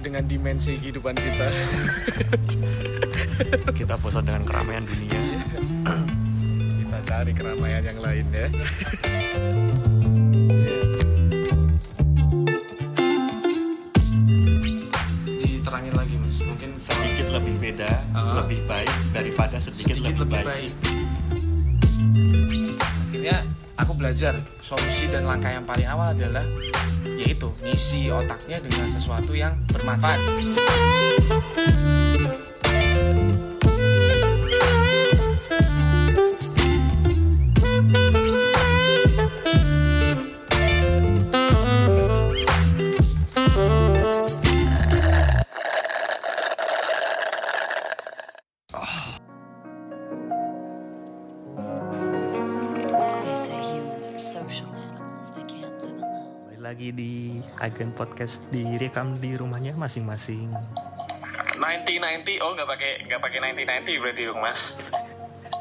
juga dengan dimensi kehidupan kita. kita bosan dengan keramaian dunia. kita cari keramaian yang lain ya. Diterangin lagi mas, mungkin Sedikit lebih beda, Ah. lebih baik daripada sedikit, sedikit lebih baik. Akhirnya aku belajar solusi dan langkah yang paling awal adalah yaitu ngisi otaknya dengan sesuatu yang bermanfaat. Agen Podcast direkam di rumahnya masing-masing. 90 oh nggak pakai nggak pakai 90 berarti dong mas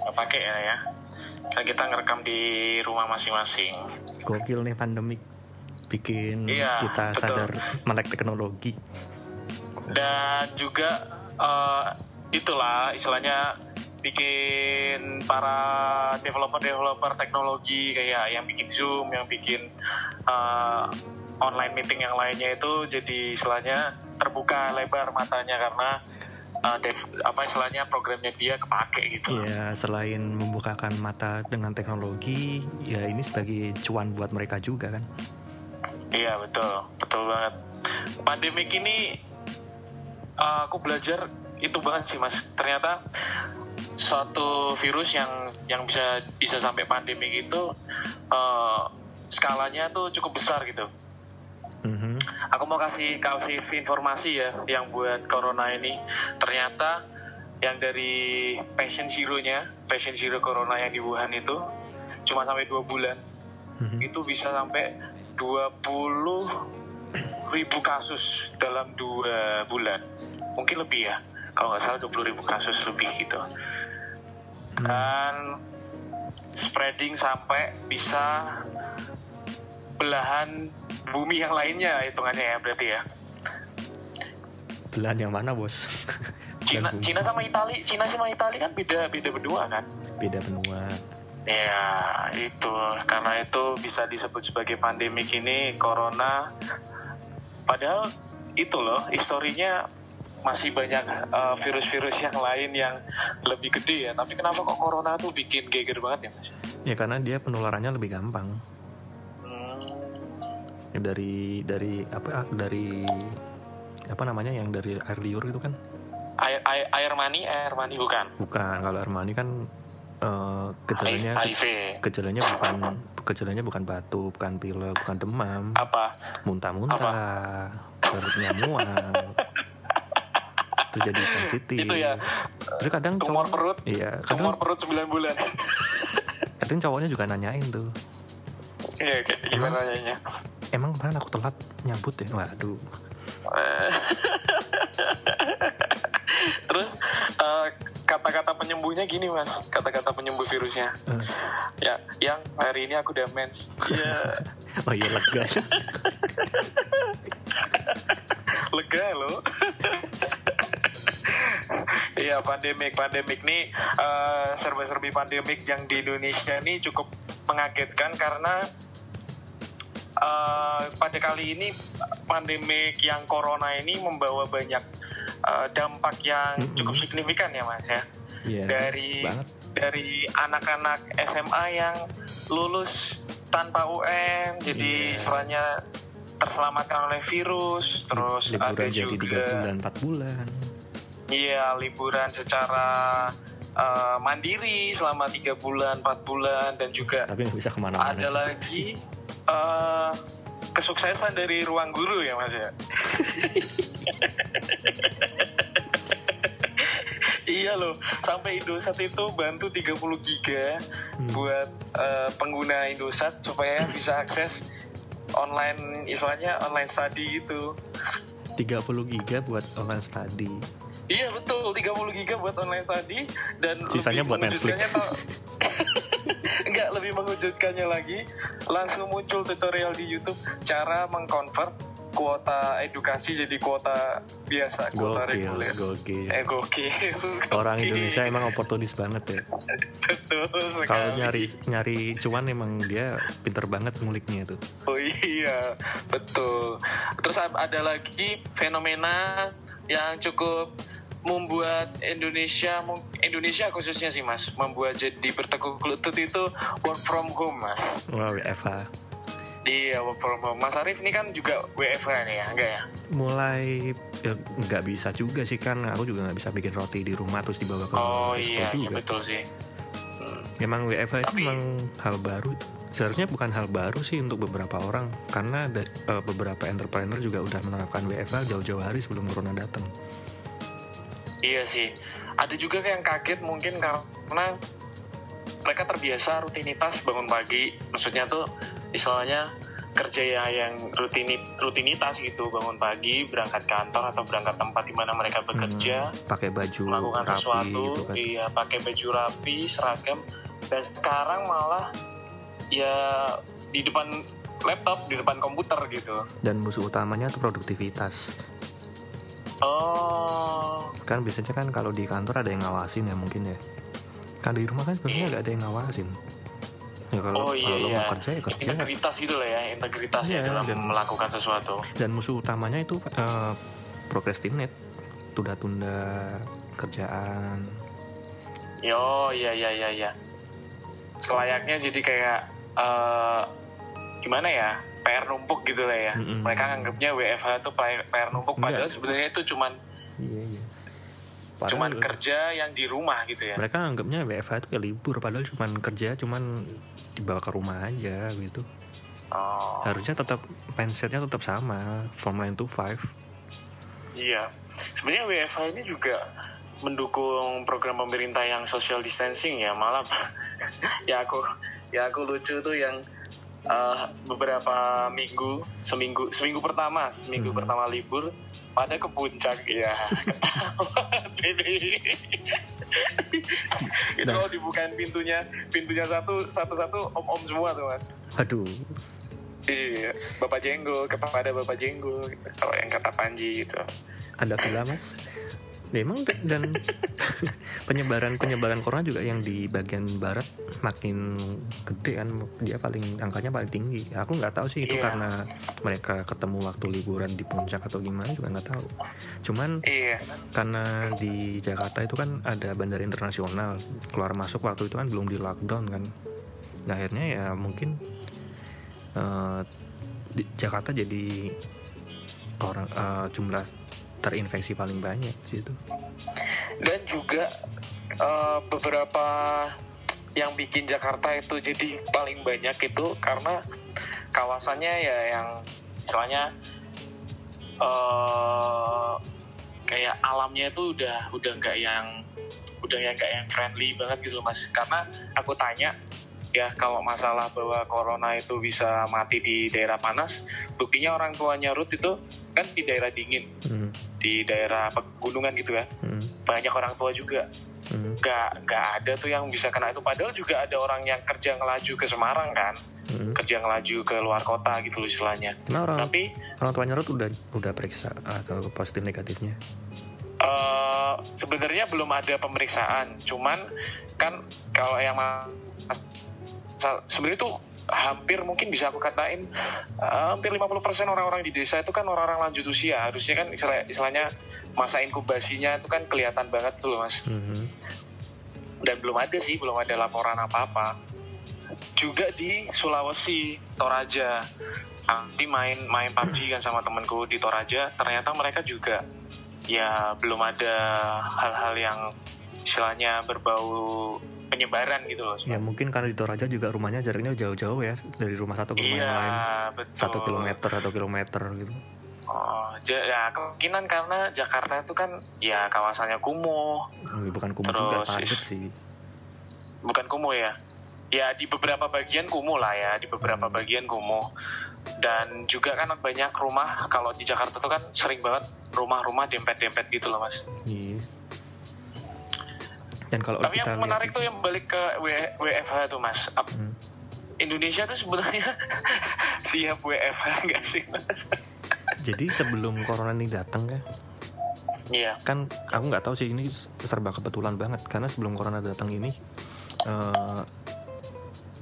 nggak pakai ya ya kan kita ngerekam di rumah masing-masing Gokil nih pandemik bikin Iya, kita betul. sadar melek teknologi. dan juga eh, itulah istilahnya bikin para developer-developer teknologi kayak yang bikin Zoom, yang bikin eh, online meeting yang lainnya itu jadi istilahnya terbuka lebar matanya karena eh, dev- apa istilahnya programnya dia kepake gitu. Ya selain membukakan mata dengan teknologi, ya ini sebagai cuan buat mereka juga kan. Iya betul, betul banget. Pandemik ini uh, aku belajar itu banget sih mas. Ternyata suatu virus yang yang bisa bisa sampai pandemik itu uh, skalanya tuh cukup besar gitu. Mhm. Aku mau kasih kasih informasi ya yang buat corona ini. Ternyata yang dari patient zero-nya, patient zero corona yang di Wuhan itu cuma sampai dua bulan Mhm. itu bisa sampai 20 ribu kasus dalam dua bulan mungkin lebih ya kalau nggak salah 20 ribu kasus lebih gitu dan spreading sampai bisa belahan bumi yang lainnya hitungannya ya berarti ya Belahan yang mana bos? Cina. Cina sama Itali Cina sama Itali kan beda beda berdua kan Beda benua. Ya, itu karena itu bisa disebut sebagai pandemik ini corona. Padahal itu loh, historinya masih banyak uh, virus-virus yang lain yang lebih gede ya. Tapi kenapa kok corona tuh bikin geger banget ya, Mas? Ya karena dia penularannya lebih gampang. Dari dari apa dari apa namanya yang dari air liur itu kan? air, air, air mani, air mani bukan. Bukan kalau air mani kan eh, gejalanya HIV. gejalanya bukan gejalanya bukan batu, bukan pilek, bukan demam, Apa? muntah-muntah, perutnya mual. itu jadi sensitif. Itu ya, Terus kadang tumor cowok- perut. Iya, Tumor kadang, perut 9 bulan. kadang cowoknya juga nanyain tuh. Iya, gimana nanyanya? Emang kemarin aku telat nyambut ya? Waduh. Terus eh, kata-kata penyembuhnya gini mas, kata-kata penyembuh virusnya. Eh, Ya, yang hari ini aku udah mens. Iya, Oh iya lega. lega loh. Iya pandemik pandemik nih eh, serba-serbi pandemik yang di Indonesia ini cukup mengagetkan karena eh, pada kali ini pandemik yang corona ini membawa banyak eh, dampak yang cukup signifikan ya mas ya. Iya. dari banget. dari anak-anak SMA yang lulus tanpa UN jadi Iya. istilahnya terselamatkan oleh virus terus ada liburan jadi juga tiga bulan, empat bulan. iya liburan secara uh, mandiri selama tiga bulan empat bulan dan juga Tapi bisa ke mana-mana. ada lagi uh, kesuksesan dari ruang guru ya mas ya iya loh sampai Indosat itu bantu 30 giga Hmm. buat uh, pengguna Indosat supaya bisa akses online istilahnya online study gitu 30 giga buat online study. Iya betul, 30 giga buat online study dan Sisanya buat mengejutkannya Enggak, lebih mengejutkannya lagi langsung muncul tutorial di YouTube cara mengkonvert kuota edukasi jadi kuota biasa kuota Gokil, reguler gokil. eh gokil Orang. Indonesia emang oportunis banget ya. betul Kalau nyari nyari cuan emang dia pinter banget nguliknya tuh. Oh iya, betul. Terus ada lagi fenomena yang cukup membuat Indonesia Indonesia khususnya sih Mas, membuat jadi bertekuk lutut itu work from home Mas. Wah, WFH. Iya, work from home. Mas Arif ini kan juga WFH nih ya, enggak ya? Mulai ya, nggak bisa juga sih kan aku juga nggak bisa bikin roti di rumah terus dibawa ke Oh iya, iya juga. betul sih. Hmm. Memang WFH itu Tapi- memang hal baru. Seharusnya bukan hal baru sih untuk beberapa orang karena ada eh, beberapa entrepreneur juga udah menerapkan WFH jauh-jauh hari sebelum corona datang. Iya sih. Ada juga yang kaget mungkin karena mereka terbiasa rutinitas bangun pagi. Maksudnya tuh istilahnya kerja ya yang rutini, rutinitas gitu bangun pagi berangkat kantor atau berangkat tempat di mana mereka bekerja Hmm, pakai baju melakukan rapi sesuatu gitu kan. iya pakai baju rapi seragam dan sekarang malah ya di depan laptop di depan komputer gitu Dan musuh utamanya itu produktivitas. Oh Kan biasanya kan kalau di kantor ada yang ngawasin ya mungkin ya. Kan di rumah kan sebenarnya Iya. nggak ada yang ngawasin. Ya kalau, oh kalau iya lo iya mau kerja ya kerja. integritas gitu lah ya integritas ya Iya, dalam dan- melakukan sesuatu Dan musuh utamanya itu eh, procrastinate, tunda-tunda kerjaan. yo iya iya iya iya selayaknya jadi kayak eh, gimana ya PR numpuk gitu lah ya Mm-mm. mereka nganggapnya WFH itu PR numpuk padahal sebenarnya itu cuman Iya iya. Padahal cuman kerja yang di rumah gitu ya mereka anggapnya WFH itu ya libur padahal cuman kerja cuman dibawa ke rumah aja gitu. oh Harusnya tetap mindsetnya tetap sama, from 9 to 5. iya sebenarnya WFH ini juga mendukung program pemerintah yang social distancing ya malah ya aku ya aku lucu tuh yang eh, beberapa minggu seminggu seminggu pertama seminggu Hmm. pertama libur pada ke puncak ya itu Nah. kalau dibukain pintunya pintunya satu satu satu om om semua tuh mas Aduh, iya bapak jenggo kepada bapak jenggo gitu. kalau yang kata Panji gitu ada gila mas ya, emang dan penyebaran penyebaran corona juga yang di bagian barat makin gede kan dia paling angkanya paling tinggi. Aku nggak tahu sih itu Iya. karena mereka ketemu waktu liburan di puncak atau gimana juga nggak tahu. Cuman iya. karena di Jakarta itu kan ada bandara internasional keluar masuk waktu itu kan belum di lockdown kan. Nah, akhirnya ya mungkin eh, di Jakarta jadi orang eh, jumlah terinfeksi paling banyak situ. Dan juga eh, beberapa yang bikin Jakarta itu jadi paling banyak itu karena kawasannya ya yang misalnya eh kayak alamnya itu udah udah nggak yang udah nggak yang friendly banget gitu mas. Karena aku tanya ya kalau masalah bahwa corona itu bisa mati di daerah panas buktinya orang tuanya Ruth itu kan di daerah dingin Hmm, di daerah pegunungan gitu ya. Hmm, banyak orang tua juga. Hmm, nggak nggak ada tuh yang bisa kena itu. Padahal juga ada orang yang kerja ngelaju ke Semarang kan. Hmm. kerja ngelaju ke luar kota gitu loh istilahnya. Nah orang tapi orang tuanya Ruth udah udah periksa atau positif negatifnya? Eh, sebenarnya belum ada pemeriksaan. Cuman kan kalau yang mas sebenarnya tuh hampir mungkin bisa aku katain eh, hampir 50% orang-orang di desa itu kan orang-orang lanjut usia. Harusnya kan istilah- istilahnya masa inkubasinya itu kan kelihatan banget tuh loh mas. Mhm. dan belum ada sih belum ada laporan apa-apa. Juga di Sulawesi Toraja. Tapi main main PUBG kan sama temenku di Toraja. Ternyata mereka juga ya belum ada hal-hal yang istilahnya berbau penyebaran gitu loh ya mungkin karena di Toraja juga rumahnya jaraknya jauh-jauh ya dari rumah satu ke rumah yang lain. iya betul. Satu kilometer atau kilometer gitu. Oh, ya kemungkinan karena Jakarta itu kan ya kawasannya kumuh. Hmm, bukan kumuh juga Terus, padat sih. Bukan kumuh ya. Ya di beberapa bagian kumuh lah ya di beberapa bagian kumuh. Dan juga kan banyak rumah kalau di Jakarta tuh kan sering banget rumah-rumah dempet-dempet gitu loh mas. Iya. Dan kalau tapi kita yang menarik tuh yang balik ke W- WFH tuh mas Ap- Hmm. Indonesia tuh sebenarnya siap WFH nggak sih mas jadi sebelum corona ini datang ya Iya. kan aku nggak tahu sih ini serba kebetulan banget karena sebelum corona datang ini eh,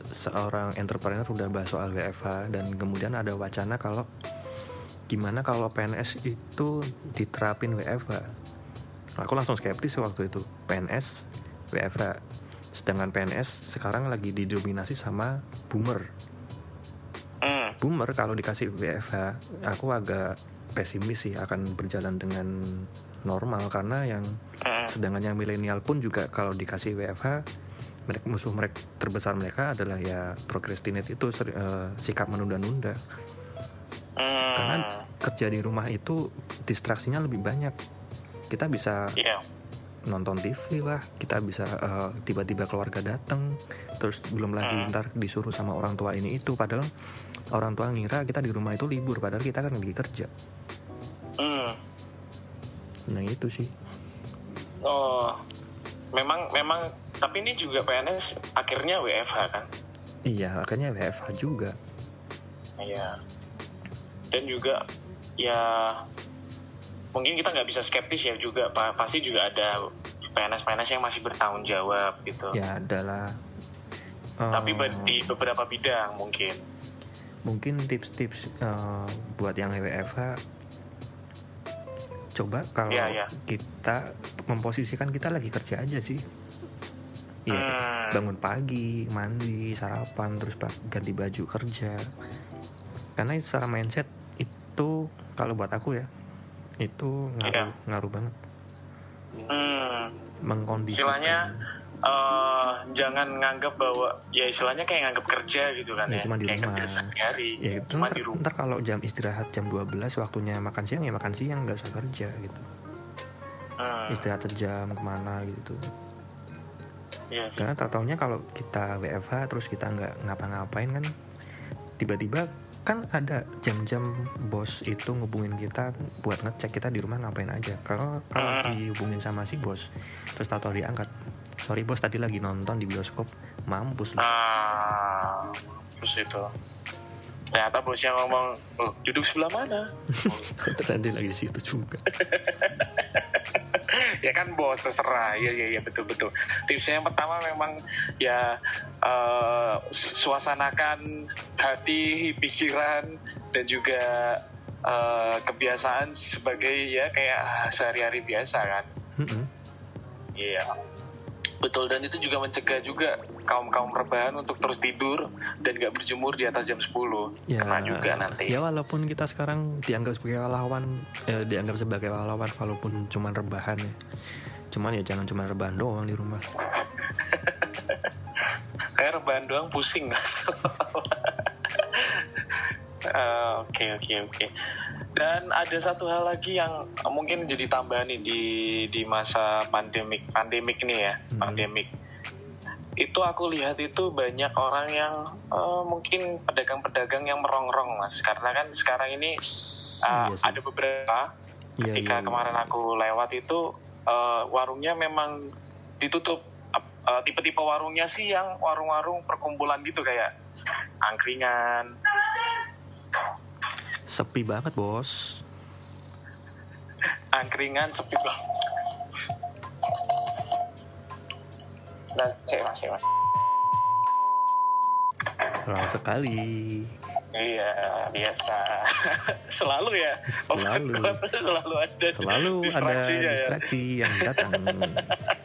seorang entrepreneur udah bahas soal WFH dan kemudian ada wacana kalau gimana kalau PNS itu diterapin WFH aku langsung skeptis waktu itu PNS WFH sedangkan PNS sekarang lagi didominasi sama boomer Hmm. boomer kalau dikasih WFH aku agak pesimis sih akan berjalan dengan normal karena yang Hmm. sedangkan yang milenial pun juga kalau dikasih WFH mereka musuh mereka terbesar mereka adalah ya procrastinate itu seri- eh, sikap menunda-nunda Hmm. karena kerja di rumah itu distraksinya lebih banyak kita bisa Iya. nonton TV lah kita bisa eh, tiba-tiba keluarga datang terus belum lagi Hmm. ntar disuruh sama orang tua ini itu padahal orang tua ngira kita di rumah itu libur padahal kita kan lagi kerja Hmm. nah itu sih Oh, memang memang tapi ini juga PNS akhirnya WFH kan? iya akhirnya WFH juga Iya. Dan juga ya mungkin kita nggak bisa skeptis ya juga Pa- pasti juga ada PNS-PNS yang masih bertanggung jawab gitu. ya adalah eh, Tapi di beberapa bidang mungkin. mungkin tips-tips eh, buat yang WFH coba kalau Iya, iya. kita memposisikan kita lagi kerja aja sih Hmm. bangun pagi, mandi, sarapan, terus ganti baju kerja. Karena secara mindset itu kalau buat aku ya, itu ngaruh, Iya. ngaruh banget. Hmm. Mengkondisikan. Istilahnya eh, jangan nganggap bahwa ya istilahnya kayak nganggap kerja gitu kan Ya, ya. cuma di kayak rumah. kerja sehari-hari. ya cuma ntar, di rumah. ntar kalau jam istirahat jam 12 waktunya makan siang ya makan siang nggak usah kerja gitu. Hmm. Istirahat sejam ke mana gitu. Iya. Karena tak taunya kalau kita WFH terus kita nggak ngapa-ngapain kan tiba-tiba kan ada jam-jam bos itu ngubungin kita buat ngecek kita di rumah ngapain aja. Kalau kalau Hmm. dihubungin sama si bos terus tato diangkat. Sorry bos tadi lagi nonton di bioskop mampus lu. Ah, terus itu. Ternyata bosnya ngomong, "Oh, duduk sebelah mana? Tadi lagi di situ juga. ya kan bos terserah. Iya iya iya betul betul. Tipsnya yang pertama memang ya eh, suasanakan hati pikiran dan juga eh, kebiasaan sebagai ya kayak sehari-hari biasa kan. Iya betul dan itu juga mencegah juga kaum kaum rebahan untuk terus tidur dan gak berjemur di atas jam 10 Ya, kena juga nanti. Ya walaupun kita sekarang dianggap sebagai pahlawan, eh, dianggap sebagai pahlawan walaupun cuman rebahan ya. Cuman ya jangan cuma rebahan doang di rumah. kayak rebahan doang pusing mas. Eh, oke oke oke dan ada satu hal lagi yang mungkin jadi tambahan nih di di masa pandemik pandemik nih ya Hmm. pandemik itu aku lihat itu banyak orang yang eh, mungkin pedagang-pedagang yang merongrong mas karena kan sekarang ini eh, Iya sih. ada beberapa Iya, ketika iya, iya. kemarin aku lewat itu eh, warungnya memang ditutup Eh, tipe-tipe warungnya sih yang warung-warung perkumpulan gitu kayak angkringan Sepi banget bos. angkringan sepi banget nah cek mas cek mas Terlalu sekali. iya biasa selalu ya Selalu. selalu ada Selalu ada distraksinya ya distraksi yang datang.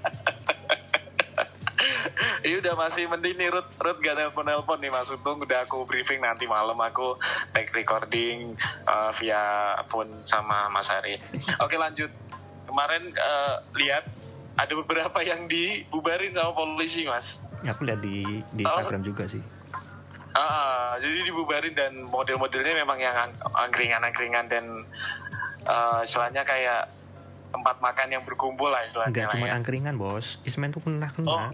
Udah masih mending nih Ruth, Ruth gak nelpon nelpon nih Mas Untung udah aku briefing nanti malam aku take recording uh, via phone sama Mas Ari. Oke lanjut kemarin uh, lihat ada beberapa yang dibubarin sama polisi Mas. Aku lihat di di Oh. Instagram juga sih. Ah, jadi dibubarin dan model-modelnya memang yang ang- angkringan-angkringan dan uh, istilahnya kayak tempat makan yang berkumpul lah istilahnya. Enggak cuma ya. angkringan bos. Ismen tuh pernah kena. Oh,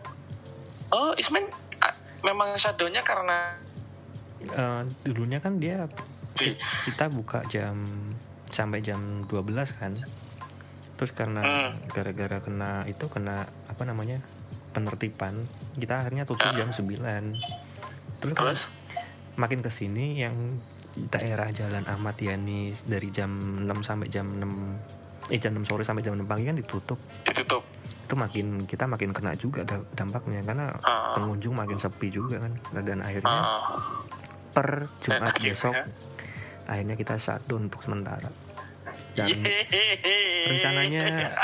Ismen ah, memang shadownya karena Eh, dulunya kan dia kita buka jam sampai jam 12 kan. Terus karena Hmm. gara-gara kena itu kena apa namanya penertiban kita akhirnya tutup Ah. jam 9 terus, kan terus? makin ke sini yang daerah Jalan Ahmad Yani dari jam 6 sampai jam 6 eh jam 6 sore sampai jam 6 pagi kan ditutup. Ditutup itu makin kita makin kena juga da- dampaknya karena Ah. pengunjung makin sepi juga kan dan akhirnya Ah, per Jumat akhirnya- besok akhirnya? kita shutdown untuk sementara. Dan Yehehe. rencananya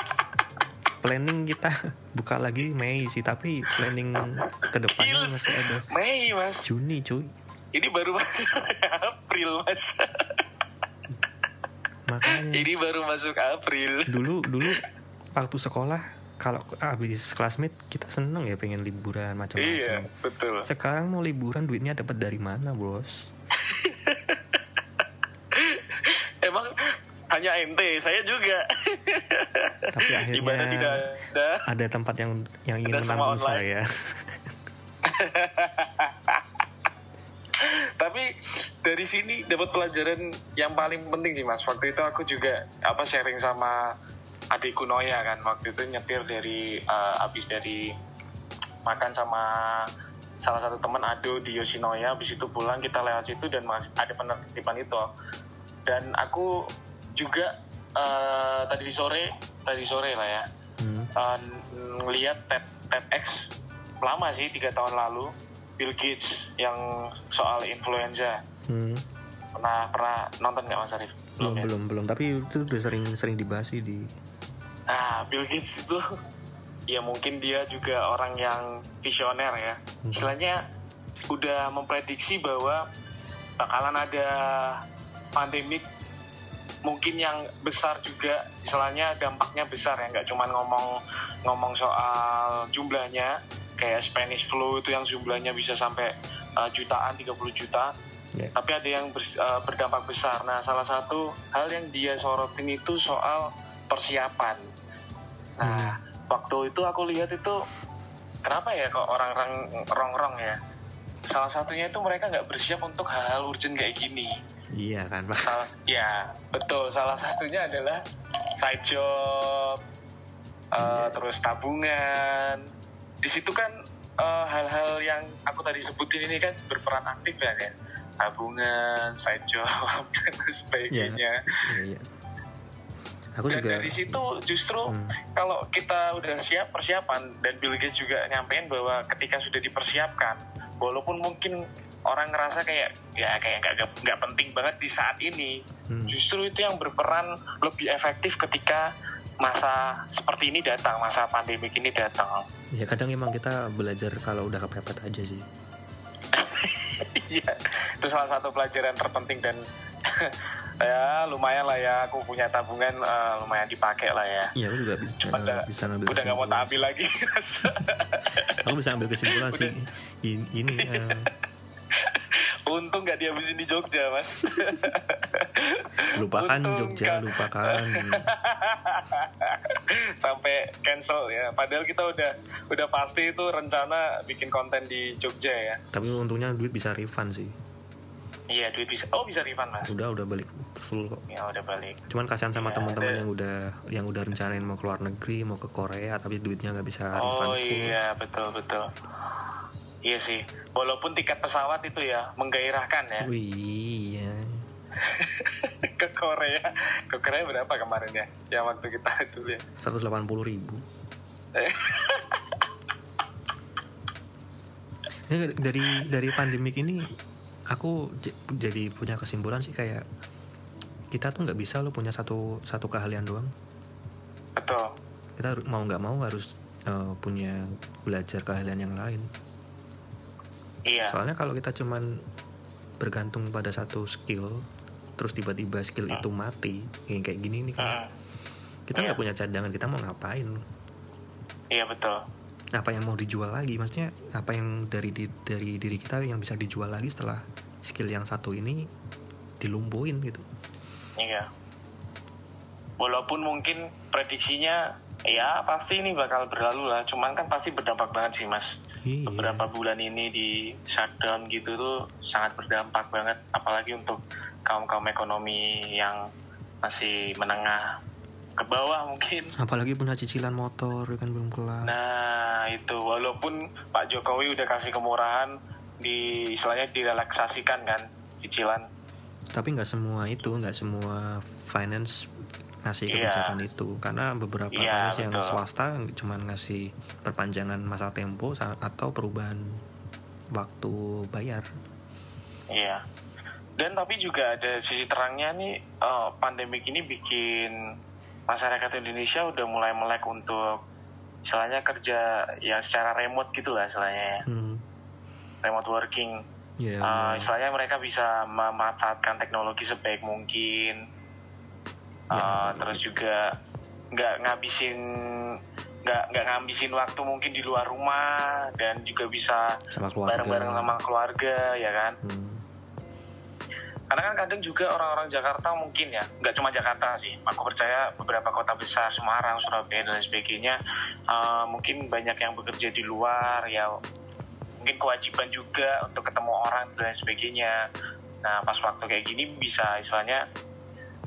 planning kita buka lagi Mei sih tapi planning ke depannya Gils. masih ada. Mei mas. Juni cuy. Ini baru masuk April mas. Makanya ini baru masuk April. Dulu dulu waktu sekolah kalau habis kelas meet kita seneng ya pengen liburan iya macam-macam betul. Sekarang mau liburan duitnya dapat dari mana bos? Emang hanya ente saya juga. Tapi akhirnya tidak ada? ada tempat yang yang ingin online. saya. Tapi dari sini dapat pelajaran yang paling penting sih mas. Waktu itu aku juga apa sharing sama adikku Noya kan waktu itu nyetir dari eh, habis dari makan sama salah satu teman Ado di Yoshinoya habis itu pulang kita lewat situ dan mas ada penertiban itu dan aku juga eh, tadi sore tadi sore lah ya Hmm. uh, ngelihat TED, TEDx lama sih tiga tahun lalu Bill Gates yang soal influenza Hmm. pernah pernah nonton nggak Mas Arif? belum ya? belum belum tapi itu udah sering sering dibahas sih di Nah Bill Gates itu ya mungkin dia juga orang yang visioner ya. Hmm. Istilahnya udah memprediksi bahwa bakalan ada pandemik mungkin yang besar juga istilahnya dampaknya besar ya nggak cuma ngomong ngomong soal jumlahnya kayak Spanish flu itu yang jumlahnya bisa sampai uh, jutaan 30 juta Ya. tapi ada yang bers- uh, berdampak besar nah salah satu hal yang dia sorotin itu soal persiapan nah waktu itu aku lihat itu kenapa ya kok orang-orang rongrong ya? Salah satunya itu mereka nggak bersiap untuk hal-hal urgent kayak gini. Iya kan pak? Salah ya betul. Salah satunya adalah side job uh, terus tabungan. Di situ kan uh, hal-hal yang aku tadi sebutin ini kan berperan aktif ya kan tabungan side job dan sebagainya. Iya, iya. Aku dan juga dari situ justru Hmm. kalau kita udah siap persiapan dan Bill Gates juga nyampein bahwa ketika sudah dipersiapkan walaupun mungkin orang ngerasa kayak ya kayak nggak nggak penting banget di saat ini Hmm. justru itu yang berperan lebih efektif ketika masa seperti ini datang masa pandemi ini datang ya kadang emang kita belajar kalau udah kepepet aja sih iya itu salah satu pelajaran terpenting dan ya lumayan lah ya. Aku punya tabungan eh, lumayan dipakai lah ya. Iya aku juga Cuma eh, udah- bisa ngambil udah nggak mau tak ambil lagi. Aku bisa ambil kesimpulan sih. Ini, ini eh, Untung nggak dihabisin di Jogja, Mas. lupakan Untung Jogja nggak- lupakan. Sampai cancel ya. Padahal kita udah udah pasti itu rencana bikin konten di Jogja ya. tapi untungnya duit bisa refund sih. Iya, duit bisa. Oh, bisa refund, Mas. udah udah balik full kok Ya udah balik. cuman kasihan sama Iya, teman-teman ada- yang udah yang udah rencanain mau keluar negeri mau ke Korea tapi duitnya nggak bisa Oh refund full iya, betul betul. Iya sih. Walaupun tiket pesawat itu ya menggairahkan ya Wih, iya. ke Korea. Ke Korea berapa kemarin ya? Yang waktu kita itu ya. 180 ribu Ya, dari dari pandemik ini aku jadi punya kesimpulan sih kayak kita tuh nggak bisa lo punya satu satu keahlian doang Betul. kita mau nggak mau harus eh, punya belajar keahlian yang lain Iya. soalnya kalau kita cuman bergantung pada satu skill terus tiba-tiba skill itu mati kayak kayak gini nih kan Mm, kita nggak Iya. punya cadangan kita mau ngapain Iya betul. apa yang mau dijual lagi maksudnya apa yang dari di- dari diri kita yang bisa dijual lagi setelah skill yang satu ini dilumpuhin gitu Iya. Walaupun mungkin prediksinya ya pasti ini bakal berlalu lah. Cuman kan pasti berdampak banget sih mas. Iya. Beberapa bulan ini di shutdown gitu tuh sangat berdampak banget. Apalagi untuk kaum kaum ekonomi yang masih menengah ke bawah mungkin. apalagi punya cicilan motor kan belum kelar Nah itu walaupun Pak Jokowi udah kasih kemurahan di istilahnya direlaksasikan kan cicilan tapi nggak semua itu nggak semua finance ngasih Iya. kebijakan itu karena beberapa Iya, finance yang betul. swasta cuma ngasih perpanjangan masa tempo atau perubahan waktu bayar Iya. Dan tapi juga ada sisi terangnya nih eh, pandemik ini bikin masyarakat Indonesia udah mulai melek untuk istilahnya kerja yang secara remote gitu lah istilahnya ya. hmm. remote working. Ya Eh, istilahnya mereka bisa memanfaatkan teknologi sebaik mungkin. Ya. Eh, terus juga nggak ngabisin nggak nggak ngabisin waktu mungkin di luar rumah dan juga bisa sama bareng-bareng sama keluarga ya kan. Hmm. Karena kan kadang juga orang-orang Jakarta mungkin ya, nggak cuma Jakarta sih. Aku percaya beberapa kota besar, Semarang, Surabaya dan lain sebagainya, eh, mungkin banyak yang bekerja di luar ya. Mungkin kewajiban juga untuk ketemu orang dan sebagainya. Nah pas waktu kayak gini bisa istilahnya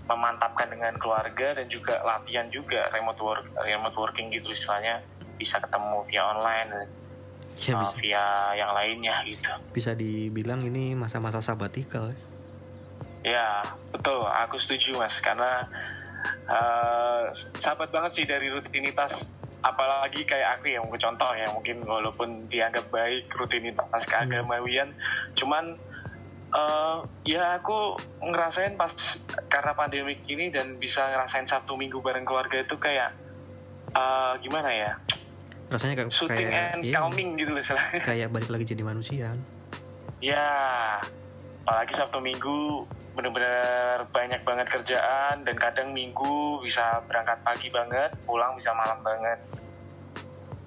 memantapkan dengan keluarga dan juga latihan juga remote work, remote working gitu istilahnya bisa ketemu via online, ya eh, bisa, via yang lainnya gitu. bisa dibilang ini masa-masa sabatikal ya. Ya, betul. Aku setuju, Mas. Karena eh, sahabat banget sih dari rutinitas. Apalagi kayak aku yang contoh ya, mungkin walaupun dianggap baik rutinitas keagamawian, cuman eh, ya aku ngerasain pas karena pandemik ini dan bisa ngerasain Sabtu Minggu bareng keluarga itu kayak eh, gimana ya, rasanya kayak shooting kayak and iya, calming gitu loh istilahnya. kayak balik lagi jadi manusia Ya, apalagi Sabtu Minggu bener-bener banyak banget kerjaan dan kadang Minggu bisa berangkat pagi banget, pulang bisa malam banget.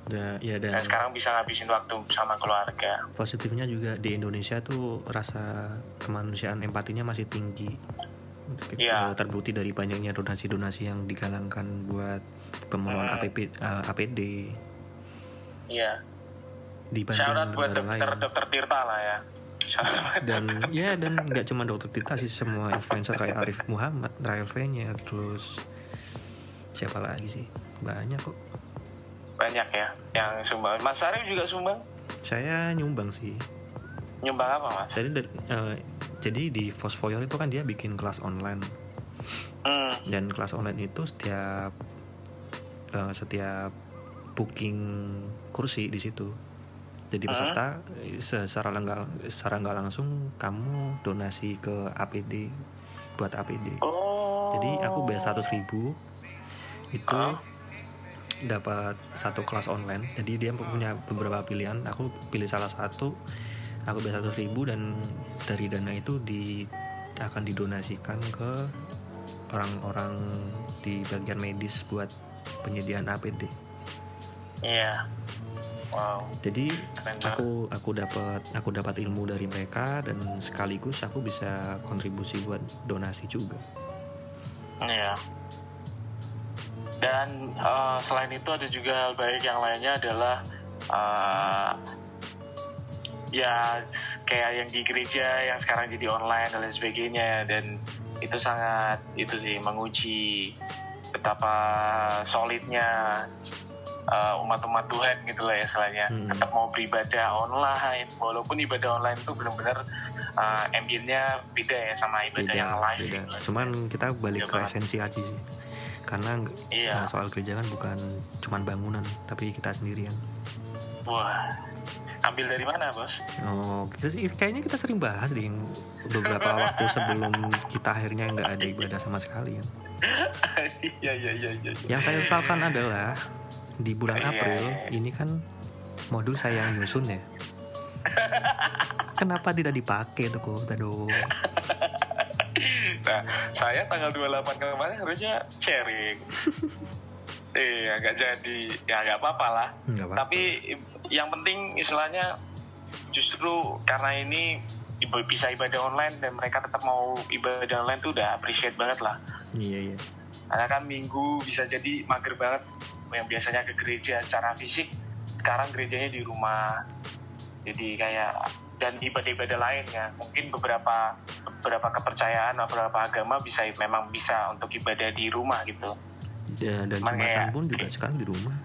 Da- ya dan Dan sekarang bisa ngabisin waktu sama keluarga. positifnya juga di Indonesia tuh rasa kemanusiaan empatinya masih tinggi Iya. Eh, terbukti dari banyaknya donasi-donasi yang digalangkan buat pemenuhan Hmm. APP, eh, APD Iya. Syarat buat negara dokter lain dokter Tirta lah ya. Dan ya dan nggak cuma dokter Tirta sih semua influencer kayak Arif Muhammad, Rael terus siapa lagi sih banyak kok banyak ya yang sumbang. Mas Arif juga sumbang. saya nyumbang sih Nyumbang apa mas? jadi dari- eh, jadi di Fosfoyor itu kan dia bikin kelas online Hmm. dan kelas online itu setiap eh, setiap booking kursi di situ jadi peserta eh, secara nggak secara nggak langsung kamu donasi ke APD buat APD Oh. jadi aku bayar 100 ribu itu Ah. dapat satu kelas online jadi dia punya beberapa pilihan aku pilih salah satu aku bayar 100 ribu dan dari dana itu di akan didonasikan ke orang-orang di bagian medis buat penyediaan APD Iya. Wow. jadi aku aku dapat aku dapat ilmu dari mereka dan sekaligus aku bisa kontribusi buat donasi juga Iya. Dan eh, selain itu ada juga hal baik yang lainnya adalah eh, ya kayak yang di gereja yang sekarang jadi online dan lain sebagainya dan itu sangat itu sih menguji betapa solidnya eh, umat-umat Tuhan gitu lah ya istilahnya Hmm. tetap mau beribadah online walaupun ibadah online itu benar-benar uh, ambience-nya beda ya sama ibadah beda yang live beda gitu. cuman kita balik Beda ke banget. esensi aja sih karena Iya. eh, soal gereja kan bukan cuman bangunan tapi kita sendirian Wah, ambil dari mana bos? oh kita sih kayaknya kita sering bahas deh beberapa waktu sebelum kita akhirnya nggak ada ibadah sama sekali Iya iya iya iya. yang saya sesalkan adalah di bulan Iya, April iya. ini kan modul saya yang nyusun ya kenapa tidak dipakai tuh kok aduh Nah, saya tanggal 28 kemarin harusnya sharing. Iya, nggak jadi. Ya nggak apa-apa lah. apa Tapi yang penting istilahnya justru karena ini bisa ibadah online dan mereka tetap mau ibadah online tuh udah appreciate banget lah. iya iya Karena kan minggu bisa jadi mager banget yang biasanya ke gereja secara fisik sekarang gerejanya di rumah. Jadi kayak dan ibadah-ibadah lainnya mungkin beberapa beberapa kepercayaan beberapa agama bisa memang bisa untuk ibadah di rumah gitu. Ya, dan Cuman jumatan kayak- pun juga sekarang di rumah.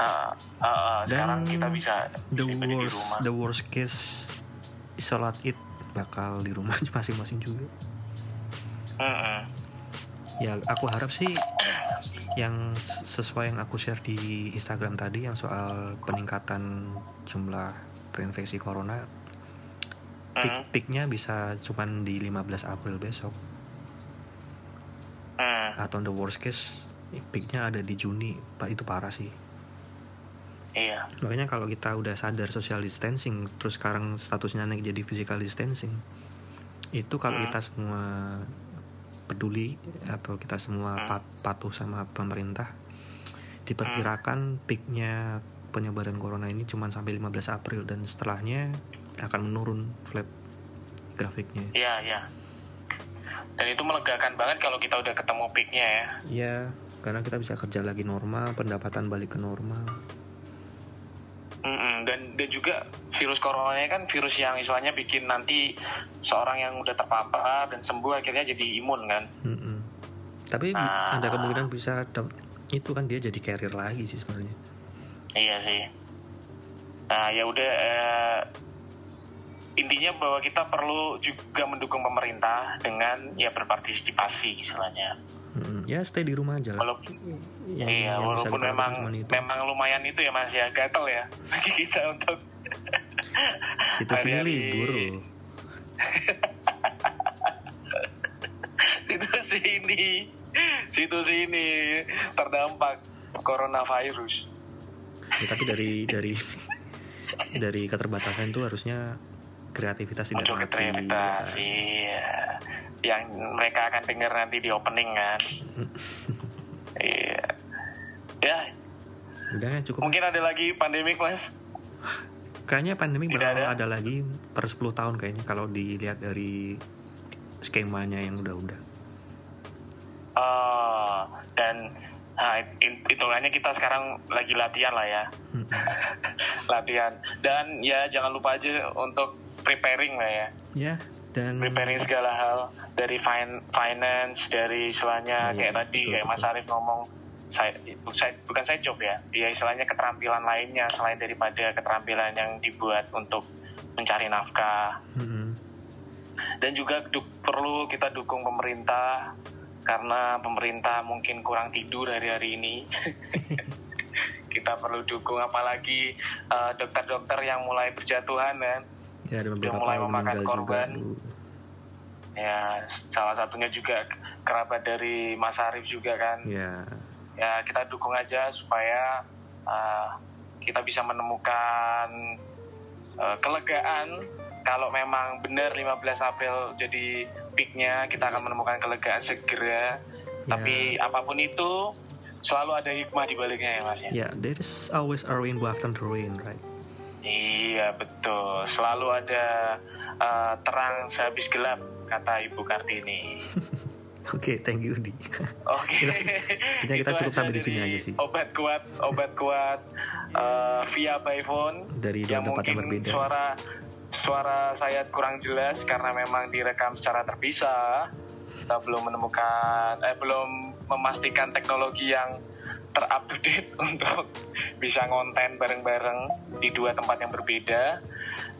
Uh, uh, uh, sekarang Dan kita bisa the ibadah di worst rumah. the worst case sholat id bakal di rumah masing-masing juga. Mm-mm. ya aku harap sih yang sesuai yang aku share di Instagram tadi yang soal peningkatan jumlah terinfeksi corona peak Mm. peaknya bisa cuman di 15 April besok Mm. atau the worst case peaknya ada di Juni pak itu parah sih iya makanya kalau kita udah sadar social distancing terus sekarang statusnya naik jadi physical distancing itu kalau Hmm. kita semua peduli atau kita semua Hmm. pat- patuh sama pemerintah diperkirakan peaknya penyebaran corona ini cuma sampai 15 April dan setelahnya akan menurun flat grafiknya. Iya iya. Dan itu melegakan banget kalau kita udah ketemu peaknya ya. Ya karena kita bisa kerja lagi normal pendapatan balik ke normal Mm-mm. dan dan juga virus corona kan virus yang istilahnya bikin nanti seorang yang udah terpapar dan sembuh akhirnya jadi imun kan Mm-mm. Tapi bi- Ah. ada kemungkinan bisa itu kan dia jadi carrier lagi sih sebenarnya. iya sih nah ya udah eh, intinya bahwa kita perlu juga mendukung pemerintah dengan ya berpartisipasi istilahnya Ya stay di rumah aja lah. walaupun Yang- iya yang bisa walaupun memang memang lumayan itu ya mas ya gatel ya bagi kita untuk situ sini hari-hari- libur loh. situ sini situ sini terdampak coronavirus Ya, tapi dari dari dari keterbatasan itu harusnya kreativitas tidak mati. kreativitas ya. iya yang mereka akan dengar nanti di opening kan iya ya Udah ya cukup. mungkin ada lagi pandemik mas Kayaknya pandemi bakal ada. ada. lagi per 10 tahun kayaknya kalau dilihat dari skemanya yang udah-udah. Eh, dan nah, it- hitungannya kita sekarang lagi latihan lah ya Mm-mm. latihan dan ya jangan lupa aja untuk preparing lah ya Ya, dan preparing segala hal dari fin- finance dari istilahnya Iya, kayak tadi betul, kayak Mas. Arief ngomong saya saya bukan saya job ya ya istilahnya keterampilan lainnya selain daripada keterampilan yang dibuat untuk mencari nafkah Mm-mm. dan juga du- perlu kita dukung pemerintah karena pemerintah mungkin kurang tidur hari-hari ini kita perlu dukung apalagi eh, dokter-dokter yang mulai berjatuhan kan ya ada beberapa mulai memakan korban. juga. ya salah satunya juga kerabat dari Mas Arief juga kan. Ya, ya kita dukung aja supaya uh, kita bisa menemukan uh, kelegaan. Kalau memang benar 15 April jadi peaknya kita akan menemukan kelegaan segera. Tapi apa pun itu selalu ada hikmah di baliknya ya mas ya. Ya, there is always a rainbow after the rain, right? Iya betul selalu ada uh, terang sehabis gelap kata Ibu Kartini Oke, thank you Di. Oke. Kita- kita Itu cukup sampai di sini aja sih. Obat kuat, obat kuat uh, via by phone. Dari yang tempat yang berbeda. Suara suara saya kurang jelas karena memang direkam secara terpisah. Kita belum menemukan, eh, belum memastikan teknologi yang terup to date untuk bisa ngonten bareng-bareng di dua tempat yang berbeda.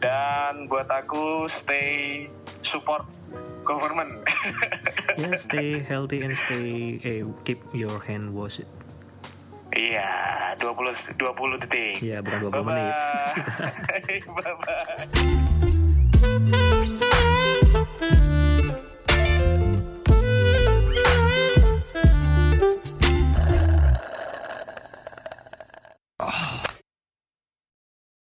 Dan buat aku stay support government. ya, stay healthy and stay eh keep your hand wash. Iya, 20 20 detik. Ya, bukan 20 menit. Bye-bye. Bye-bye.